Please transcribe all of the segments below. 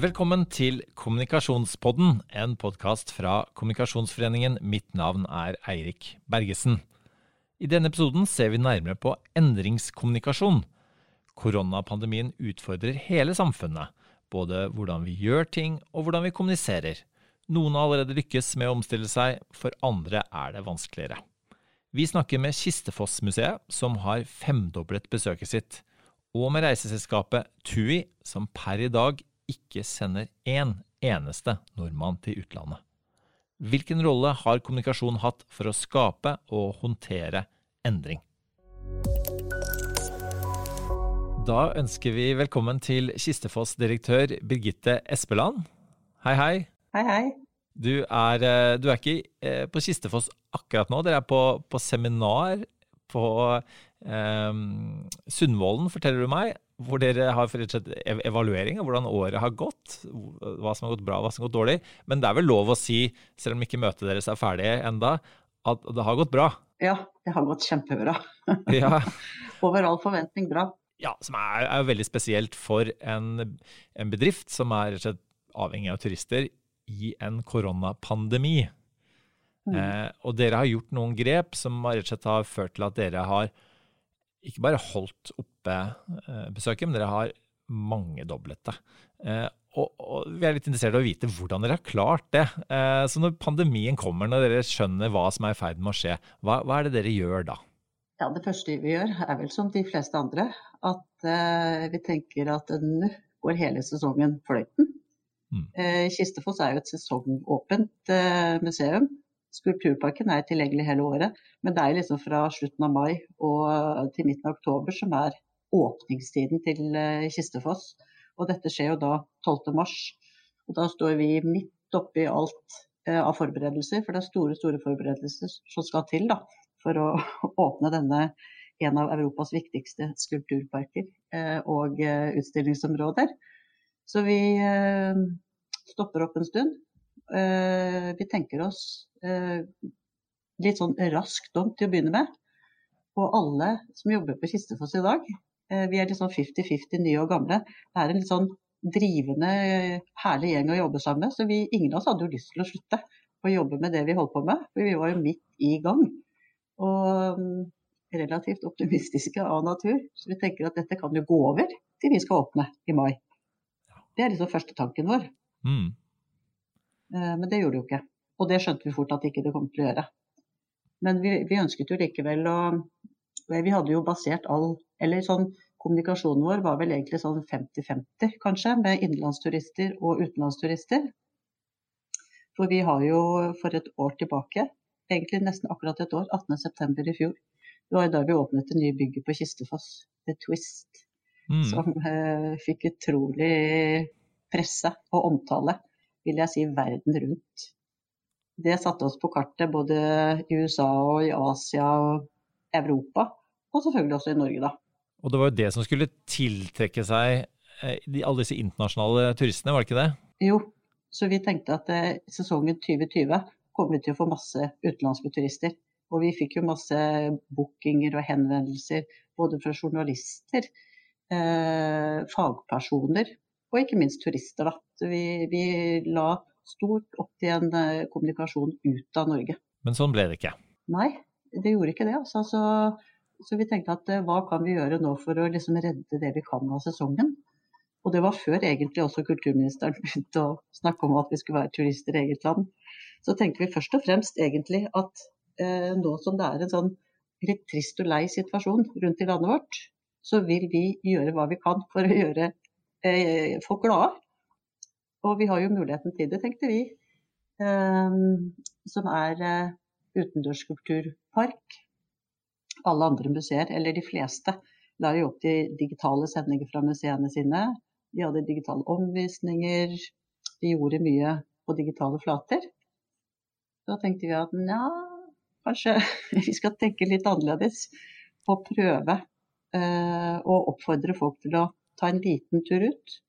Velkommen til Kommunikasjonspodden, en podkast fra Kommunikasjonsforeningen. Mitt navn er Eirik Bergesen. I denne episoden ser vi nærmere på endringskommunikasjon. Koronapandemien utfordrer hele samfunnet, både hvordan vi gjør ting og hvordan vi kommuniserer. Noen har allerede lykkes med å omstille seg, for andre er det vanskeligere. Vi snakker med Kistefoss-museet, som har femdoblet besøket sitt, og med reiseselskapet TUI, som per i dag ikke sender én eneste nordmann til utlandet. Hvilken rolle har kommunikasjon hatt for å skape og håndtere endring? Da ønsker vi velkommen til Kistefoss-direktør Birgitte Espeland. Hei, hei. Hei, hei. Du er, eh, du er ikke eh, på Kistefoss akkurat nå, dere er på, på seminar på eh, Sundvolden, forteller du meg hvor dere har rett evaluering av hvordan året har gått. Hva som har gått bra, hva som har gått dårlig. Men det er vel lov å si, selv om ikke møtet deres er ferdig enda, at det har gått bra? Ja, det har gått kjempebra. Ja. Over all forventning bra. Ja, som er, er veldig spesielt for en, en bedrift som er avhengig av turister i en koronapandemi. Mm. Eh, og dere har gjort noen grep som rett og slett har ført til at dere har ikke bare holdt oppe eh, besøket, men dere har mangedoblet det. Eh, og, og, vi er litt interessert i å vite hvordan dere har klart det. Eh, så når pandemien kommer, når dere skjønner hva som er i ferd med å skje, hva, hva, er det dere gjør da? Ja, Det første vi gjør er vel som de fleste andre, at eh, vi tenker at nå går hele sesongen fløyten. Mm. Eh, Kistefoss er jo et sesongåpent museum. Skulpturparken er tilgjengelig hele året, men det er liksom fra slutten av mai og til midten av oktober som er åpningstiden til eh, Kistefoss. Og dette skjer jo da 12. mars. Og da står vi midt oppi alt eh, av forberedelser, for det er store store forberedelser som skal til da, for å åpne denne en av Europas viktigste skulpturparker eh, og utstillingsområder. Så vi stopper opp en stund. Vi tenker oss Eh, litt sånn raskt om til å begynne med. Og alle som jobber på Kistefoss i dag, eh, vi er litt sånn 50-50 nye og gamle. Det er en litt sånn drivende, herlig gjeng å jobbe sammen med. Så vi, ingen av oss hadde jo lyst til å slutte å jobbe med det vi holdt på med. For vi var jo midt i gang. Og mm, relativt optimistiske av natur. Så vi tenker at dette kan jo gå over til vi skal åpne i mai. Det er liksom første tanken vår. Mm. Eh, men det gjorde det jo ikke. Og det skjønte vi fort at ikke det kom til å gjøre. Men vi, vi ønsket jo likevel å Vi hadde jo basert all Eller sånn kommunikasjonen vår var vel egentlig sånn 50-50, kanskje, med innenlandsturister og utenlandsturister. For vi har jo for et år tilbake, egentlig nesten akkurat et år, 18.9. i fjor, det var da vi åpnet det nye bygget på Kistefoss, The Twist, mm. som eh, fikk utrolig presse og omtale, vil jeg si, verden rundt det satte oss på kartet både i USA og i Asia og Europa, og selvfølgelig også i Norge, da. Og det var jo det som skulle tiltrekke seg eh, alle disse internasjonale turistene, var det ikke det? Jo, så vi tenkte at eh, sesongen 2020 kommer vi til å få masse utenlandske turister. Og vi fikk jo masse bookinger og henvendelser både fra journalister, eh, fagpersoner og ikke minst turister. Da. Så vi, vi la stort opp til en eh, kommunikasjon ut av Norge. Men sånn ble det ikke? Nei, det gjorde ikke det. Altså. Så, så, vi tenkte at eh, hva kan vi gjøre nå for å liksom redde det vi kan av sesongen? Og det var før egentlig også kulturministeren begynte å snakke om at vi skulle være turister i eget land. Så tenkte vi først og fremst egentlig at eh, nå som det er en sånn litt trist og lei situasjon rundt i landet vårt, så vil vi gjøre hva vi kan for å gjøre eh, folk glade. Og vi har jo muligheten til det, tenkte vi. Um, som er uh, utendørsskulpturpark. Alle andre museer, eller de fleste, la jo opp til digitale sendinger fra museene sine. De hadde digitale omvisninger. De gjorde mye på digitale flater. Da tenkte vi at nja, kanskje vi skal tenke litt annerledes. Å prøve uh, å oppfordre folk til å ta en liten tur ut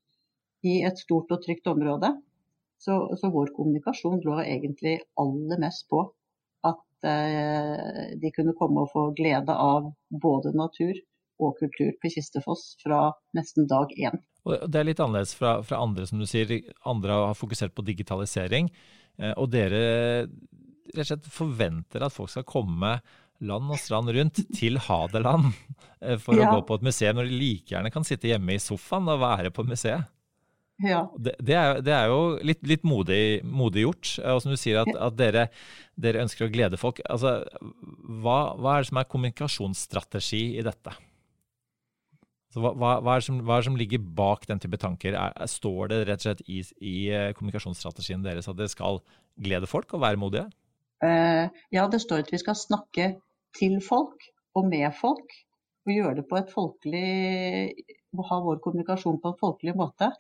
i et stort og trygt område. Så, så vår kommunikasjon lå egentlig aller mest på at eh, de kunne komme og få glede av både natur og kultur på Kistefoss fra nesten dag én. Og det er litt annerledes fra, fra, andre, som du sier. Andre har fokusert på digitalisering. Eh, og dere rett og slett forventer at folk skal komme land og strand rundt til Hadeland eh, for ja. å gå på et museum, når de like gjerne kan sitte hjemme i sofaen og være på museet. Ja. Det, det, er, det, er, jo litt, litt modig, modig, gjort. Og som du sier, at, at dere, dere, ønsker å glede folk. Altså, hva, hva, er det som er kommunikasjonsstrategi i dette? Hva, hva, hva, er som, hva, er det som, ligger bak den type tanker? Er, står det rett og slett i, i, eh, kommunikasjonsstrategien deres at dere skal glede folk og være modige? Uh, ja, det står at vi skal snakke til folk og med folk. Og gjøre det på et folkelig Ha vår kommunikasjon på en folkelig måte.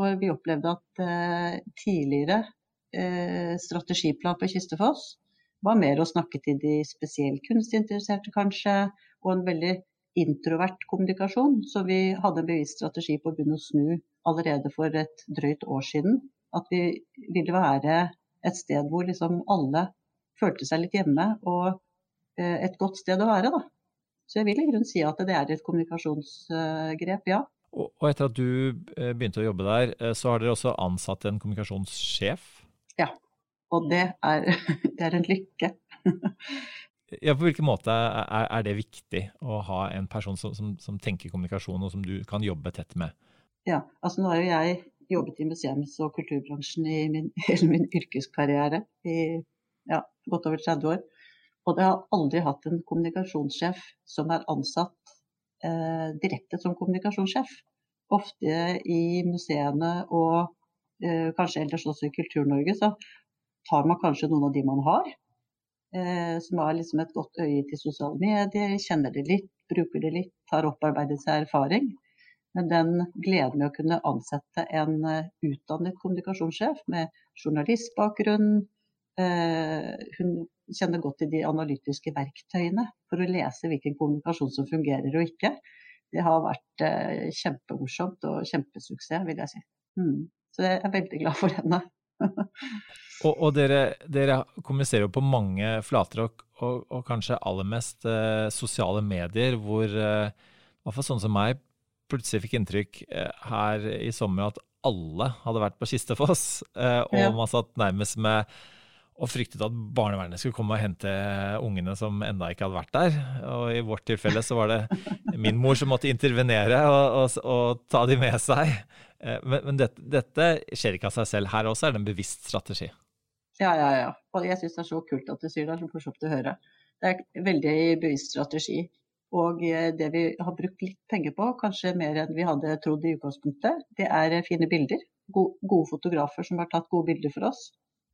For vi opplevde at uh, tidligere uh, strategiplan på Kistefoss var mer å snakke til de spesielt kunstinteresserte, kanskje, og en veldig introvert kommunikasjon. Så vi hadde en bevisst strategi på å begynne å snu allerede for et drøyt år siden. At vi ville være et sted hvor liksom alle følte seg litt hjemme, og eh, et godt sted å være. Da. Så jeg vil i grunnen si at det er et kommunikasjonsgrep, ja. Og etter at du eh, begynte å jobbe der, eh, så har dere også ansatt en kommunikasjonssjef? Ja, og det er, det er en lykke. Ja, På hvilken måte er, er, det viktig å ha en person som, som, som, tenker kommunikasjon, og som du kan jobbe tett med? Ja, altså Nå har jo jeg jobbet i museums- og kulturbransjen i min, hele min yrkeskarriere i ja, godt over 30 år. Og jeg har aldri hatt en kommunikasjonssjef som er ansatt direkte som kommunikasjonssjef. Ofte i museene og eh, kanskje ellers også i Kultur-Norge så tar man kanskje noen av de man har, eh, som har liksom et godt øye til sosiale medier, kjenner det litt, bruker det litt, har opparbeidet seg erfaring. Men den gleden med å kunne ansette en utdannet kommunikasjonssjef med journalistbakgrunn, hun kjenner godt til de analytiske verktøyene for å lese hvilken kommunikasjon som fungerer og ikke. Det har vært uh, kjempemorsomt og kjempesuksess, vil jeg si. Mm. Så jeg er veldig glad for henne. Og, og dere, dere, kommuniserer jo på mange flater, og, og, og kanskje aller mest eh, sosiale medier, hvor eh, i hvert fall sånn som meg plutselig fikk inntrykk eh, her i sommer at alle hadde vært på Kistefoss, eh, og ja. man satt nærmest med og fryktet at barnevernet skulle komme og hente ungene som enda ikke hadde vært der. Og i vårt tilfelle så var det min mor som måtte intervenere og, og, og ta de med seg. Eh, men, men dette, dette, skjer ikke av seg selv. Her også er det en bevisst strategi. Ja, ja, ja. Og jeg syns det er så kult at du sier det. Det er så morsomt å høre. Det er en veldig bevisst strategi. Og eh, det vi har brukt litt penger på, kanskje mer enn vi hadde trodd i utgangspunktet, det er eh, fine bilder. Gode fotografer som har tatt gode bilder for oss.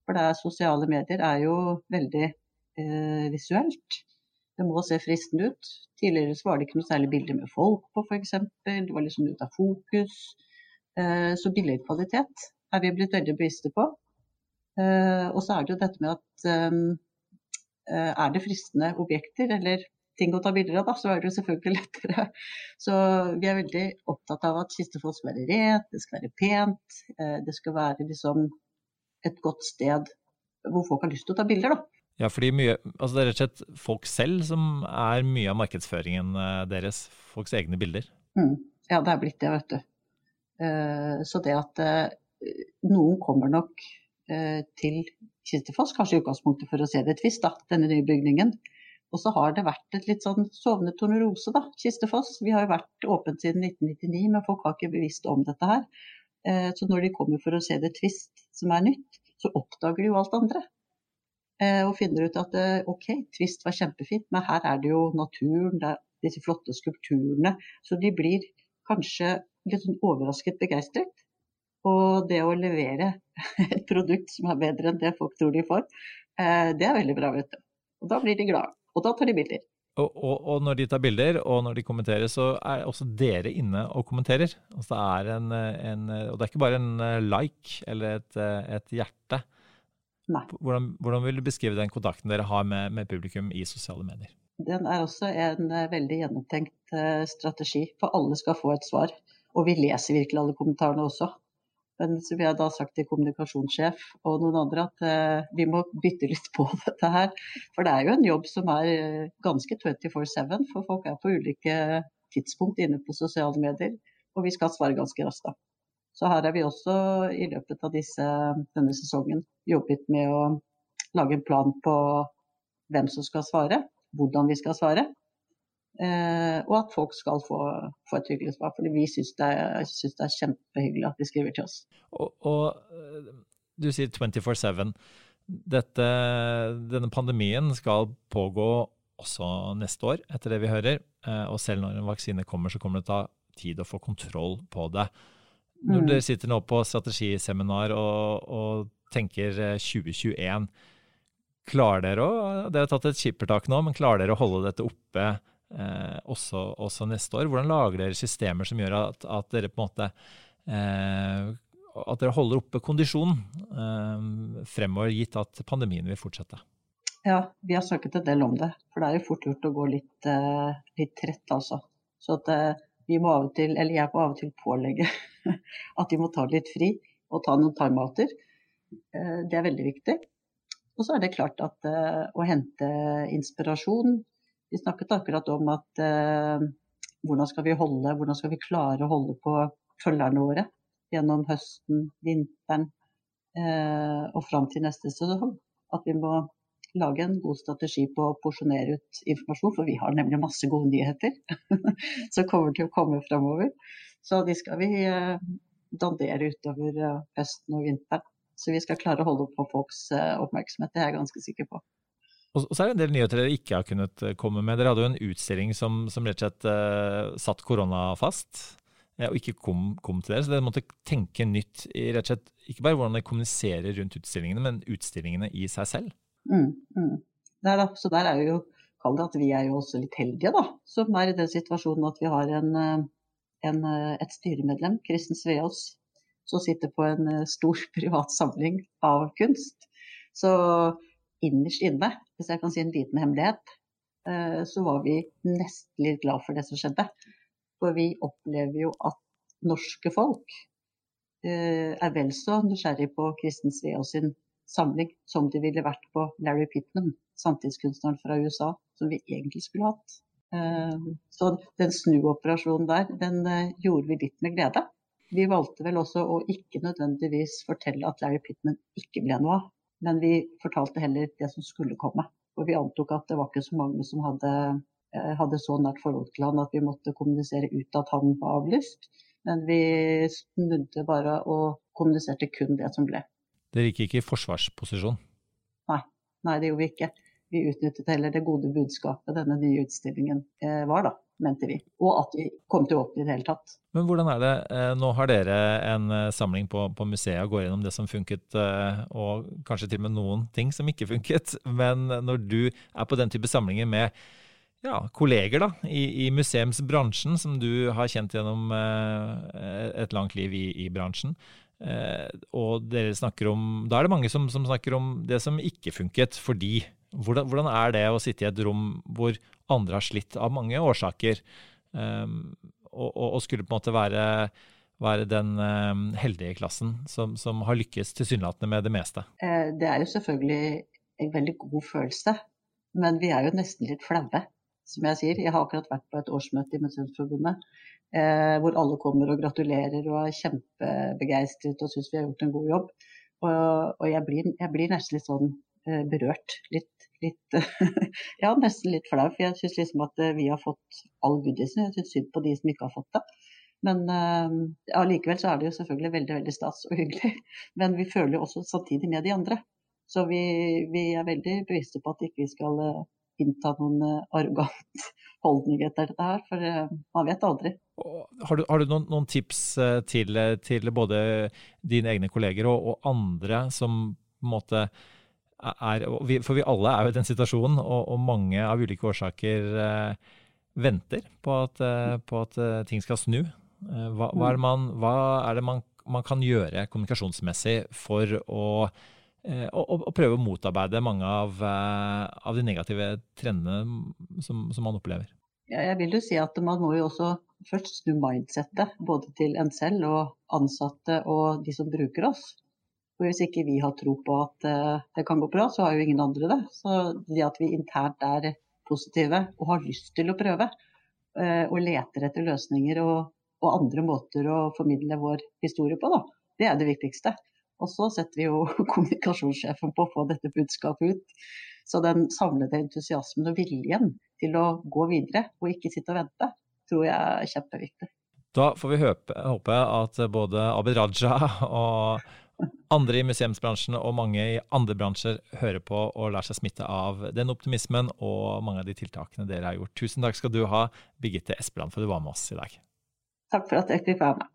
For er, sosiale medier er jo veldig eh, visuelt. Det må se fristende ut. Tidligere var det ikke noe særlig bilder med folk på, f.eks. Det var liksom ut av fokus. Eh, så billedkvalitet er vi blitt veldig bevisste på. Eh, og så er det jo dette med at ehm, eh, er det fristende objekter eller ting å ta bilder av, da, så er det jo selvfølgelig lettere. Så vi er veldig opptatt av at Kistefoss skal være rent, det skal være pent. Eh, det skal være liksom et godt sted hvor folk har lyst til å ta bilder, da. Ja, fordi mye, altså det er rett og slett folk selv som er mye av markedsføringen deres. Folks egne bilder. Mm. Ja, det er blitt det, vet du. Så det at noen kommer nok Eh, til Kistefoss, kanskje i utgangspunktet for å se det tvist, da, denne nye bygningen. Og så har det vært et litt sånn sovende tornerose, da, Kistefoss. Vi har jo vært åpent siden 1999, men folk har ikke bevisst om dette her. Eh, så når de kommer for å se det tvist som er nytt, så oppdager de jo alt andre. Eh, og finner ut at ok, tvist var kjempefint, men her er det jo naturen, det er disse flotte skulpturene. Så de blir kanskje litt sånn overrasket begeistret. Og det å levere et produkt som er bedre enn det folk tror de får, eh, det er veldig bra, vet du. Og da blir de glade. Og da tar de bilder. Og, og, og, når de tar bilder, og når de kommenterer, så er også dere inne og kommenterer. Altså det er en, en, og det er ikke bare en eh, like eller et, eh, et hjerte. Nei. Hvordan, hvordan, vil du beskrive den kontakten dere har med, med, publikum i sosiale medier? Den er også en veldig gjennomtenkt strategi, for alle skal få et svar. Og vi leser virkelig alle kommentarene også. Men så vi har da sagt til kommunikasjonssjef og noen andre at eh, vi må bytte litt på dette her. For det er jo en jobb som er eh, ganske 24-7, for folk er på ulike tidspunkt inne på sosiale medier. og vi skal svare ganske raskt. da. Så her har vi også i løpet av disse, denne sesongen jobbet med å lage en plan på hvem som skal svare, hvordan vi skal svare. Eh, og at folk skal få, få et hyggelig svar. fordi vi syns det, det, er kjempehyggelig at de skriver til oss. Og, og eh, du sier 24-7. Denne pandemien skal pågå også neste år, etter det vi hører. Eh, og selv når en vaksine kommer, så kommer det til å ta tid å få kontroll på det. Når mm. dere sitter nå på strategiseminar og, og tenker 2021, eh, klarer dere å Dere har tatt et skippertak nå, men klarer dere å holde dette oppe eh, også, også, neste år? Hvordan lager dere systemer som gjør at, at dere på en måte eh, at dere holder oppe kondisjonen eh, fremover, gitt at pandemien vil fortsette? Ja, vi har snakket en del om det. For det er jo fort gjort å gå litt, uh, litt trett, altså. Så at uh, vi må av og til, eller jeg må av og til pålegge at de må ta litt fri og ta noen timeouter. Uh, det er veldig viktig. Og så er det klart at å hente inspirasjon Vi snakket akkurat om at hvordan skal vi holde, hvordan skal vi klare å holde på følgerne våre gjennom høsten, vinteren og fram til neste sesong. At vi må lage en god strategi på å porsjonere ut informasjon, for vi har nemlig masse gode nyheter som kommer til å komme fremover. Så de skal vi eh, dandere utover eh, høsten og vinteren. Så vi skal klare å holde på folks eh, oppmerksomhet, det er jeg ganske sikker på. Og så er det en del nyheter dere ikke har kunnet komme med. Dere hadde jo en utstilling som, som rett og slett uh, satt korona fast, og ikke kom, kom, til dere. Så dere måtte tenke nytt i rett og slett ikke bare hvordan dere kommuniserer rundt utstillingene, men utstillingene i seg selv. Mm, mm. Der, så der er jo Kall det at vi er jo også litt heldige, da. Som er i den situasjonen at vi har en, eh, en, eh, et styremedlem, Kristen Sveaas, som sitter på en eh, stor privat samling av kunst. Så innerst inne, hvis jeg kan si en liten hemmelighet, så var vi nesten litt glad for det som skjedde. For vi opplever jo at norske folk er vel så nysgjerrig på Kristen Sveås sin samling som de ville vært på Larry Pittman, samtidskunstneren fra USA, som vi egentlig skulle hatt. Eh, så den snuoperasjonen der, den eh, gjorde vi litt med glede. Vi valgte vel også å ikke nødvendigvis fortelle at Larry Pittman ikke ble noe av, men vi fortalte heller det som skulle komme. For vi antok at det var ikke så mange som hadde, eh, hadde så nært forhold til han at vi måtte kommunisere ut at han var avlyst. Men vi snudde bare og kommuniserte kun det som ble. Dere gikk ikke i forsvarsposisjon? Nei, nei det gjorde vi ikke. Vi utnyttet heller det gode budskapet denne nye utstillingen eh, var, da, mente vi. Og at vi kom til å åpne i det hele tatt. Men hvordan er det, eh, nå har dere en eh, samling på, på museet og går gjennom det som funket, og kanskje til og med noen ting som ikke funket. Men når du er på den type samlinger med ja, kolleger da, i, i, museumsbransjen, som du har kjent gjennom et langt liv i, i bransjen, Eh, og dere snakker om Da er det mange som, som snakker om det som ikke funket, fordi hvordan, hvordan, er det å sitte i et rom hvor andre har slitt av mange årsaker, um, og, og, skulle på en måte være, være den um, heldige klassen som, som har lykkes tilsynelatende med det meste? Eh, det er jo selvfølgelig en veldig god følelse, men vi er jo nesten litt flaue. Som jeg sier, jeg har akkurat vært på et årsmøte i Museumsforbundet eh, hvor alle kommer og gratulerer og er kjempebegeistret og syns vi har gjort en god jobb. Og, og jeg, blir, jeg, blir, nesten litt sånn berørt. Litt, litt Ja, nesten litt flau. For jeg syns liksom at eh, vi har fått all goodiesen. Jeg syns synd på de som ikke har fått det. Men allikevel ja, så er det jo selvfølgelig veldig veldig stas og hyggelig. Men vi føler jo også samtidig med de andre. Så vi, vi er veldig bevisste på at ikke vi skal uh, innta noen arrogant holdning etter dette her, for man vet aldri. Har du, har du noen, noen, tips eh, til, til, både dine egne kolleger og, og andre som på en måte er For vi alle er jo i den situasjonen, og, og mange av ulike årsaker eh, venter på at, eh, på at, eh, ting skal snu. Eh, hva, hva, er det, man, hva er det man, man, kan gjøre kommunikasjonsmessig for å, å, å prøve å motarbeide mange av, av de negative trendene som, som man opplever? Ja, jeg vil jo si at man må jo også først snu mindsettet, både til en selv og ansatte og de som bruker oss. For Hvis ikke vi har tro på at uh, det kan gå bra, så har jo ingen andre det. Så det at vi internt er positive og har lyst til å prøve, uh, og leter etter løsninger og og andre måter å formidle vår historie på. Da. Det er det viktigste. Og så setter vi jo kommunikasjonssjefen på å få dette budskapet ut. Så den samlede entusiasmen og viljen til å gå videre og ikke sitte og vente, tror jeg er kjempeviktig. Da får vi håpe, håpe at både Abid Raja og andre i museumsbransjen og mange i andre bransjer hører på og lar seg smitte av den optimismen og mange av de tiltakene dere har gjort. Tusen takk skal du ha, Birgitte Espeland, for at du var med oss i dag. Takk for at jeg fikk være med.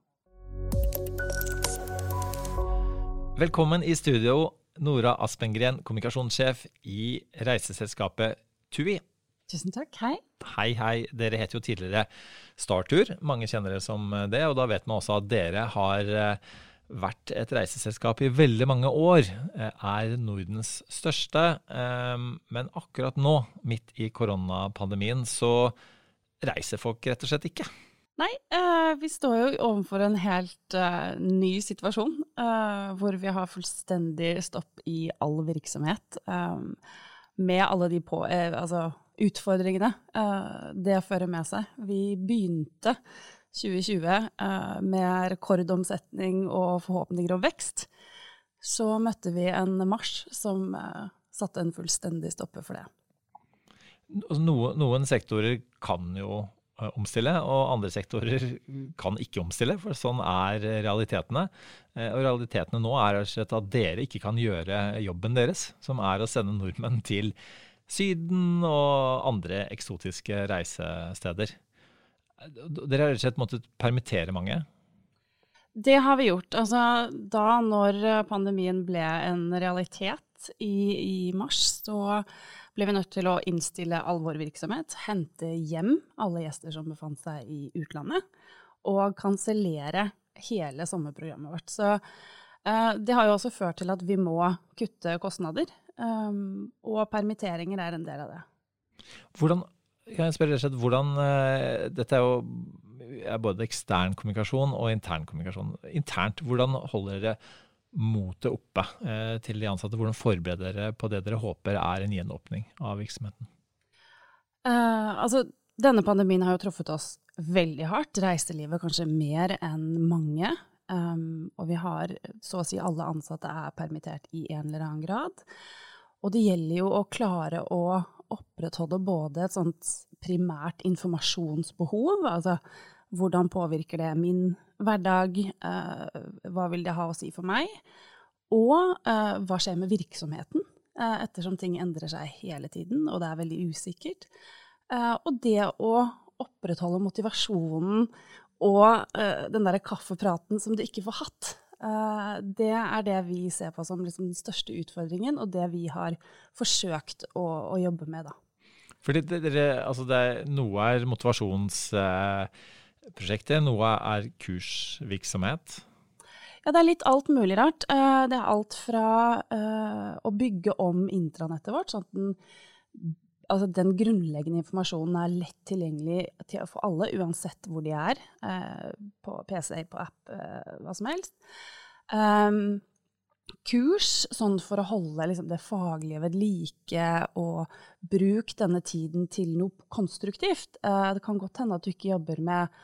Velkommen i studio, Nora Aspengren, kommunikasjonssjef i reiseselskapet TUI. Tusen takk. Hei. Hei, hei. Dere het jo tidligere Startur. Mange kjenner det som det, og da vet man også at dere har eh, vært et reiseselskap i veldig mange år. Eh, er Nordens største. Eh, men akkurat nå, midt i koronapandemien, så reiser folk rett og slett ikke. Nei, eh, vi står jo overfor en helt eh, ny situasjon, hvor vi har fullstendig stopp i all virksomhet. med alle de på, altså utfordringene det fører med seg. Vi begynte 2020 med rekordomsetning og forhåpninger om vekst. Så møtte vi en mars som satte en fullstendig stopper for det. Altså, noen, noen sektorer kan jo Eh, omstille, og andre sektorer kan ikke omstille, for sånn er realitetene. Eh, og realitetene nå er at dere ikke kan gjøre jobben deres, som er å sende nordmenn til Syden og andre eksotiske reisesteder. Dere har rett og slett måttet permittere mange? Det har vi gjort. Altså, da når pandemien ble en realitet i, i mars, så ble vi nødt til å innstille all vår virksomhet, hente hjem alle gjester som befant seg i utlandet, og kansellere hele sommerprogrammet vårt. Så uh, det har jo også ført til at vi må kutte kostnader, um, og permitteringer er en del av det. Hvordan, kan jeg spørre rett og slett, uh, Dette er jo er både ekstern kommunikasjon og intern kommunikasjon. Internt, hvordan holder dere motet oppe eh, til de ansatte? Hvordan forbereder dere på det dere håper er en gjenåpning av virksomheten? Uh, altså, denne pandemien har jo truffet oss veldig hardt. Reiselivet kanskje mer enn mange. Um, og vi har så å si alle ansatte er permittert i en eller annen grad. Og det gjelder jo å klare å opprettholde både et sånt primært informasjonsbehov, altså hvordan påvirker det min hverdag? Eh, hva vil det ha å si for meg? Og eh, hva skjer med virksomheten, eh, ettersom ting endrer seg hele tiden, og det er veldig usikkert. og det å opprettholde motivasjonen og den derre kaffepraten som du ikke får hatt. Det er det vi ser på som liksom den største utfordringen, og det vi har forsøkt å, å jobbe med, da. Fordi dere, altså det er, noe er motivasjonsprosjektet, Eh. Noe er kursvirksomhet. Ja, det er litt alt mulig rart. Eh, det er alt fra å bygge om intranettet vårt, sånn at den, altså den, grunnleggende informasjonen er lett tilgjengelig for alle, uansett hvor de er. Eh, på PC, på app, eh, hva som helst. Um, kurs, sånn for å holde liksom, det faglige ved like, og bruk denne tiden til noe konstruktivt. Eh, det kan godt hende at du ikke jobber med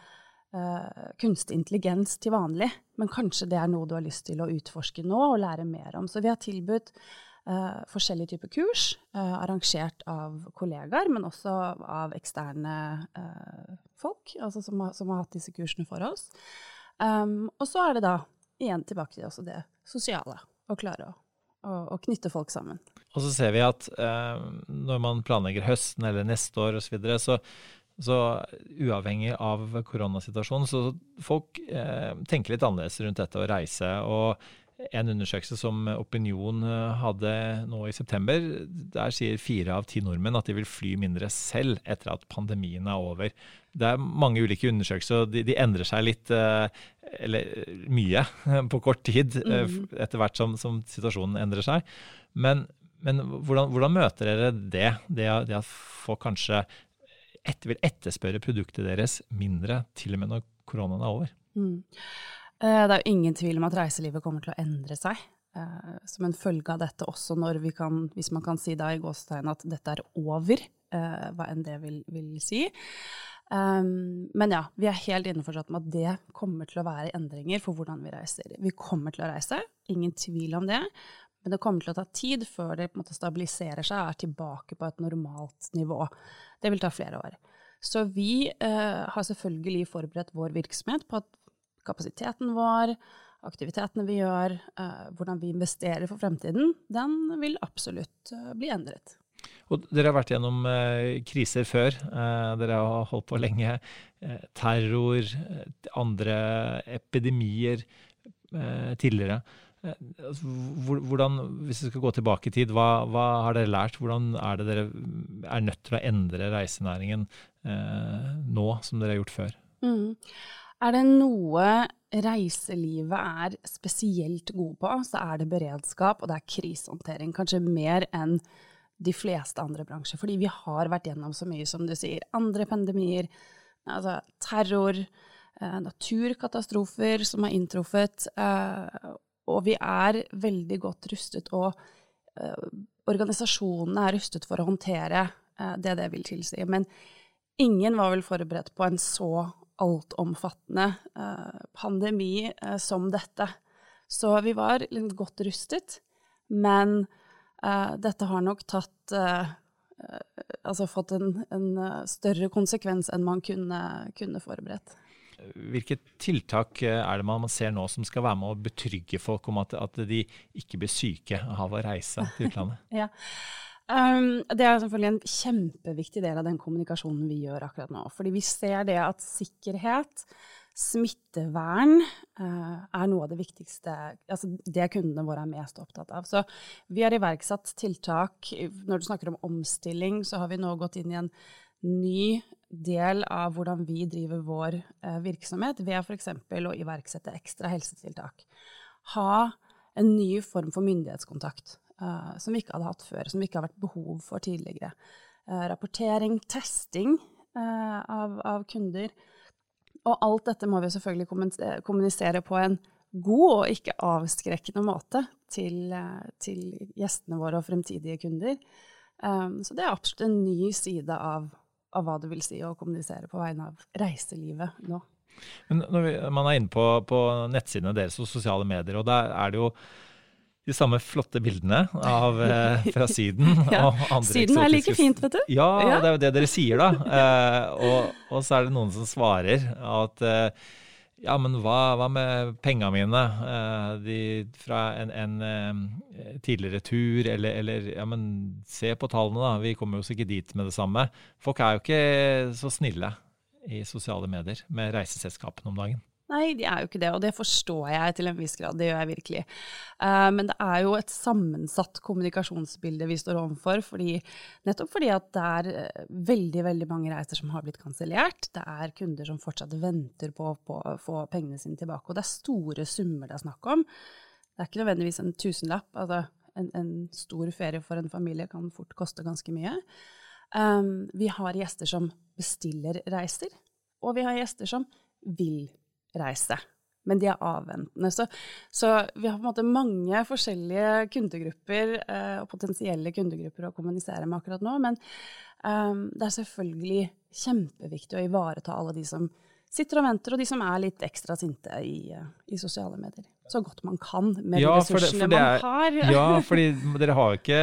uh, kunstig intelligens til vanlig, men kanskje det er noe du har lyst til å utforske nå og lære mer om. Så vi har tilbudt uh, forskjellige typer kurs, arrangert av kollegaer, men også av eksterne folk altså som, har, som, har, hatt disse kursene for oss. Um, og så er det da igjen tilbake til det sosiale å klare å, å, å, knytte folk sammen. Og så ser vi at eh, når man planlegger høsten eller neste år osv., så, så så uavhengig av koronasituasjonen, så folk eh, tenker litt annerledes rundt dette å reise. og en undersøkelse som Opinion eh, hadde nå i september, der sier fire av ti nordmenn at de vil fly mindre selv etter at pandemien er over. Det er mange ulike undersøkelser, og de, de endrer seg litt, eh, eller mye, på kort tid eh, mm. etter hvert som, som, situasjonen endrer seg. Men, men hvordan, hvordan, møter dere det, det, det at folk kanskje etter, vil etterspørre produktet deres mindre, til og med når koronaen er over? Mm. Eh, det er jo ingen tvil om at reiselivet kommer til å endre seg. Eh, som en følge av dette også når vi kan, hvis man kan si da i gåstegn at dette er over, eh, hva enn det vil, vil si. Um, men ja, vi er helt innforstått med at det kommer til å være endringer for hvordan vi reiser. Vi kommer til å reise, ingen tvil om det. Men det kommer til å ta tid før det måte stabiliserer seg og er tilbake på et normalt nivå. Det vil ta flere år. Så vi uh, har selvfølgelig forberedt vår virksomhet på at kapasiteten vår, aktivitetene vi gjør, uh, hvordan vi investerer for fremtiden, den vil absolutt uh, bli endret. Og dere har vært gjennom eh, kriser før. Eh, dere har holdt på lenge. Eh, terror, eh, andre epidemier eh, tidligere. Eh, altså, hvordan, hvis vi skal gå tilbake i tid, hva, hva, har dere lært? Hvordan er det dere er nødt til å endre reisenæringen nå, som dere har gjort før? Mm. Er det noe reiselivet er spesielt gode på, så er det beredskap og det er krisehåndtering. Kanskje mer enn de fleste andre bransjer. Fordi vi har vært gjennom så mye, som du sier. Andre pandemier, altså terror, eh, naturkatastrofer som har inntruffet. Eh, og vi er veldig godt rustet, og eh, organisasjonene er rustet for å håndtere det det vil tilsi. Men ingen var vel forberedt på en så altomfattende eh, pandemi eh, som dette. Så vi var litt godt rustet. Men Uh, dette har nok tatt Altså fått en, en, større konsekvens enn man kunne, kunne, forberedt. Hvilke tiltak er det man ser nå som skal være med å betrygge folk om at, at de ikke blir syke av å reise til utlandet? ja. Um, det er selvfølgelig en kjempeviktig del av den kommunikasjonen vi gjør akkurat nå. Fordi vi ser det at sikkerhet Smittevern uh, er noe av det viktigste, altså det kundene våre er mest opptatt av. Så vi har iverksatt tiltak. Når du snakker om omstilling, så har vi nå gått inn i en ny del av hvordan vi driver vår uh, virksomhet, ved f.eks. å iverksette ekstra helsetiltak. Ha en ny form for myndighetskontakt uh, som vi ikke hadde hatt før, som vi ikke har vært behov for tidligere. rapportering, testing av, av kunder og alt dette må vi selvfølgelig kommunisere på en god og ikke avskrekkende måte til, til gjestene våre og fremtidige kunder. Um, så det er absolutt en ny side av, av, hva det vil si å kommunisere på vegne av reiselivet nå. Men når vi, man er inne på, på nettsidene deres og sosiale medier, og der er det jo de samme flotte bildene av, eh, fra Syden. ja, syden er like fint, vet du. Ja, ja, det er jo det dere sier, da. Eh, og, og, så er det noen som svarer at eh, ja, men hva, hva med penga mine eh, de, fra en, en tidligere tur, eller, eller, ja, men se på tallene, da. Vi kommer jo oss ikke dit med det samme. Folk er jo ikke så snille i sosiale medier med reiseselskapene om dagen. Nei, de er jo ikke det, og det forstår jeg til en viss grad. Det gjør jeg virkelig. Uh, men det er jo et sammensatt kommunikasjonsbilde vi står overfor. Fordi, nettopp fordi at det er eh, veldig veldig mange reiser som har blitt kansellert. Det er kunder som fortsatt venter på, å få pengene sine tilbake. Og det er store summer det er snakk om. Det er ikke nødvendigvis en tusenlapp. Altså, en, en stor ferie for en familie kan fort koste ganske mye. Um, vi har gjester som bestiller reiser, og vi har gjester som vil reise. Men de er avventende. Så, så, vi har på en måte mange forskjellige kundegrupper eh, og potensielle kundegrupper å kommunisere med akkurat nå. Men um, det er selvfølgelig kjempeviktig å ivareta alle de som sitter og venter, og de som er litt ekstra sinte i, eh, i sosiale medier. Så godt man kan med ja, de ressursene det, det er, man har. ja, fordi dere har ikke,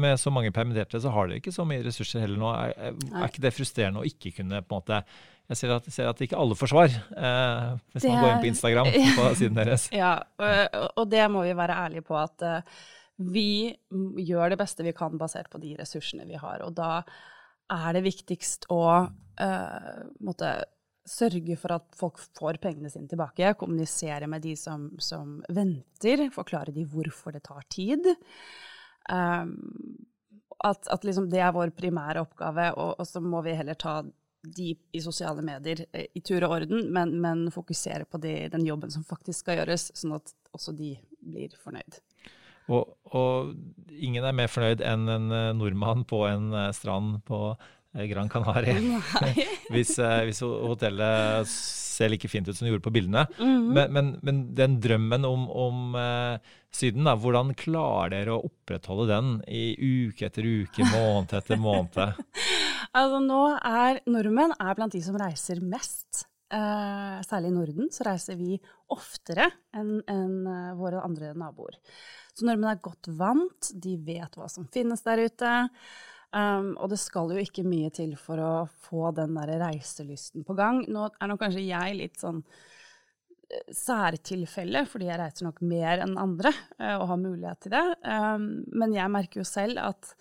med så mange permitterte, så har dere ikke så mye ressurser heller nå. Er, er, er ikke det frustrerende å ikke kunne på en måte jeg ser at, ser at ikke alle får svar, eh, hvis det, man går inn på Instagram på siden deres. Ja, og, og, det må vi være ærlige på at uh, vi gjør det beste vi kan basert på de ressursene vi har. Og da er det viktigst å uh, måtte sørge for at folk får pengene sine tilbake. Kommunisere med de som, som venter. Forklare de hvorfor det tar tid. Um, at, at liksom det er vår primære oppgave, og, og så må vi heller ta de i sosiale medier eh, i tur og orden, men, men fokusere på de, den jobben som faktisk skal gjøres, sånn at også de blir fornøyd. Og, og ingen er mer fornøyd enn en eh, nordmann på en eh, strand på Gran Canaria. hvis, hvis, hotellet ser like fint ut som det gjorde på bildene. Mm men, men, men, den drømmen om, om uh, Syden, da, hvordan klarer dere å opprettholde den i uke etter uke, måned etter måned? Altså, nå er nordmenn er blant de som reiser mest. Eh, særlig i Norden så reiser vi oftere enn en, uh, våre andre naboer. Så nordmenn er godt vant, de vet hva som finnes der ute. Um, og det skal jo ikke mye til for å få den der reiselysten på gang. Nå er nok kanskje jeg litt sånn eh, særtilfelle, fordi jeg reiser nok mer enn andre uh, og har mulighet til det. Um, men jeg merker jo selv at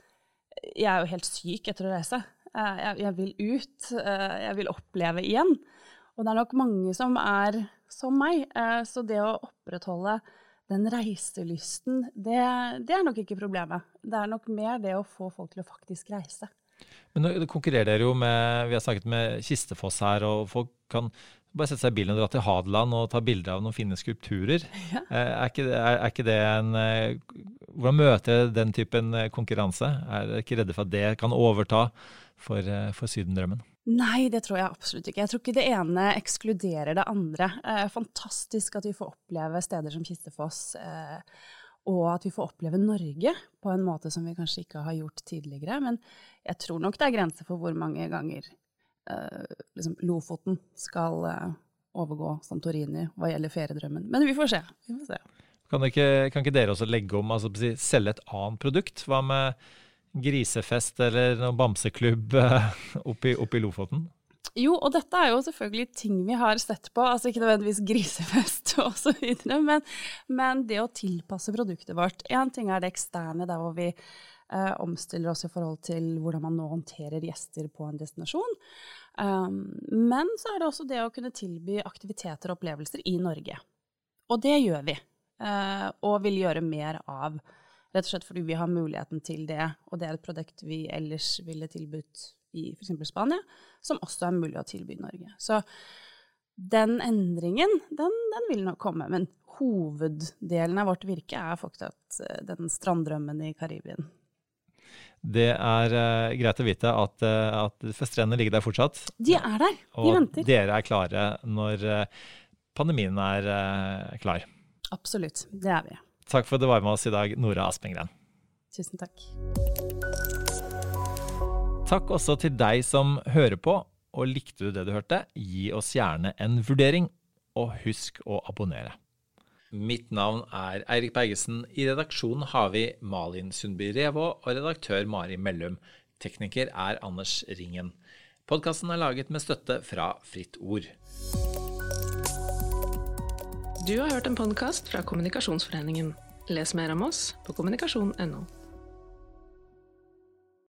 jeg er jo helt syk etter å reise. Uh, jeg, jeg, vil ut, jeg vil oppleve igjen. Og det er nok mange som er som meg. Så det å opprettholde den reiselysten, det, det, er nok ikke problemet. Det er nok mer det å få folk til å faktisk reise. Men nå konkurrerer dere jo med Vi har snakket med Kistefoss her, og folk kan bare sette seg i bilen og dra til Hadeland og ta bilder av noen fine skulpturer. Ja. Eh, er, ikke, er, er, ikke, det en eh, Hvordan møter den typen konkurranse? Er dere ikke redde for at det kan overta for, for Sydendrømmen? Nei, det tror jeg absolutt ikke. Jeg tror ikke det ene ekskluderer det andre. Eh, fantastisk at vi får oppleve steder som Kistefoss, eh, og at vi får oppleve Norge på en måte som vi kanskje ikke har gjort tidligere. Men jeg tror nok det er grenser for hvor mange ganger eh, liksom Lofoten skal eh, overgå Santorini hva gjelder feriedrømmen. Men vi får se. Vi får se. Kan, ikke, kan ikke dere også legge om, altså selge et annet produkt? Hva med grisefest eller noen bamseklubb eh, oppe i Lofoten? Jo, og dette er jo selvfølgelig ting vi har sett på, altså ikke nødvendigvis grisefest osv., men, men det å tilpasse produktet vårt. Én ting er det eksterne, der hvor vi eh, omstiller oss i forhold til hvordan man nå håndterer gjester på en destinasjon. Um, men så er det også det å kunne tilby aktiviteter og opplevelser i Norge. Og det gjør vi, eh, og vil gjøre mer av. Rett og slett fordi vi har muligheten til det, og det er et produkt vi ellers ville tilbudt i f.eks. Spania, som også er mulig å tilby i Norge. Så den endringen, den, den, vil nok komme. Men hoveddelen av vårt virke er fortsatt eh, den stranddrømmen i Karibien. Det er uh, greit å vite at, uh, at strendene ligger der fortsatt. De er der, de og venter. Og dere er klare når uh, pandemien er klar. Absolutt, det er vi. Takk for at du var med oss i dag, Nora Aspengren. Tusen takk. Takk også til deg som hører på. Og likte du det du hørte, gi oss gjerne en vurdering, og husk å abonnere. Mitt navn er Eirik Bergesen. I redaksjonen har vi Malin Sundby Revå og redaktør Mari Mellum. Tekniker er Anders Ringen. Podkasten er laget med støtte fra Fritt Ord. Du har hørt en podkast fra Kommunikasjonsforeningen. Les mer om oss på kommunikasjon.no.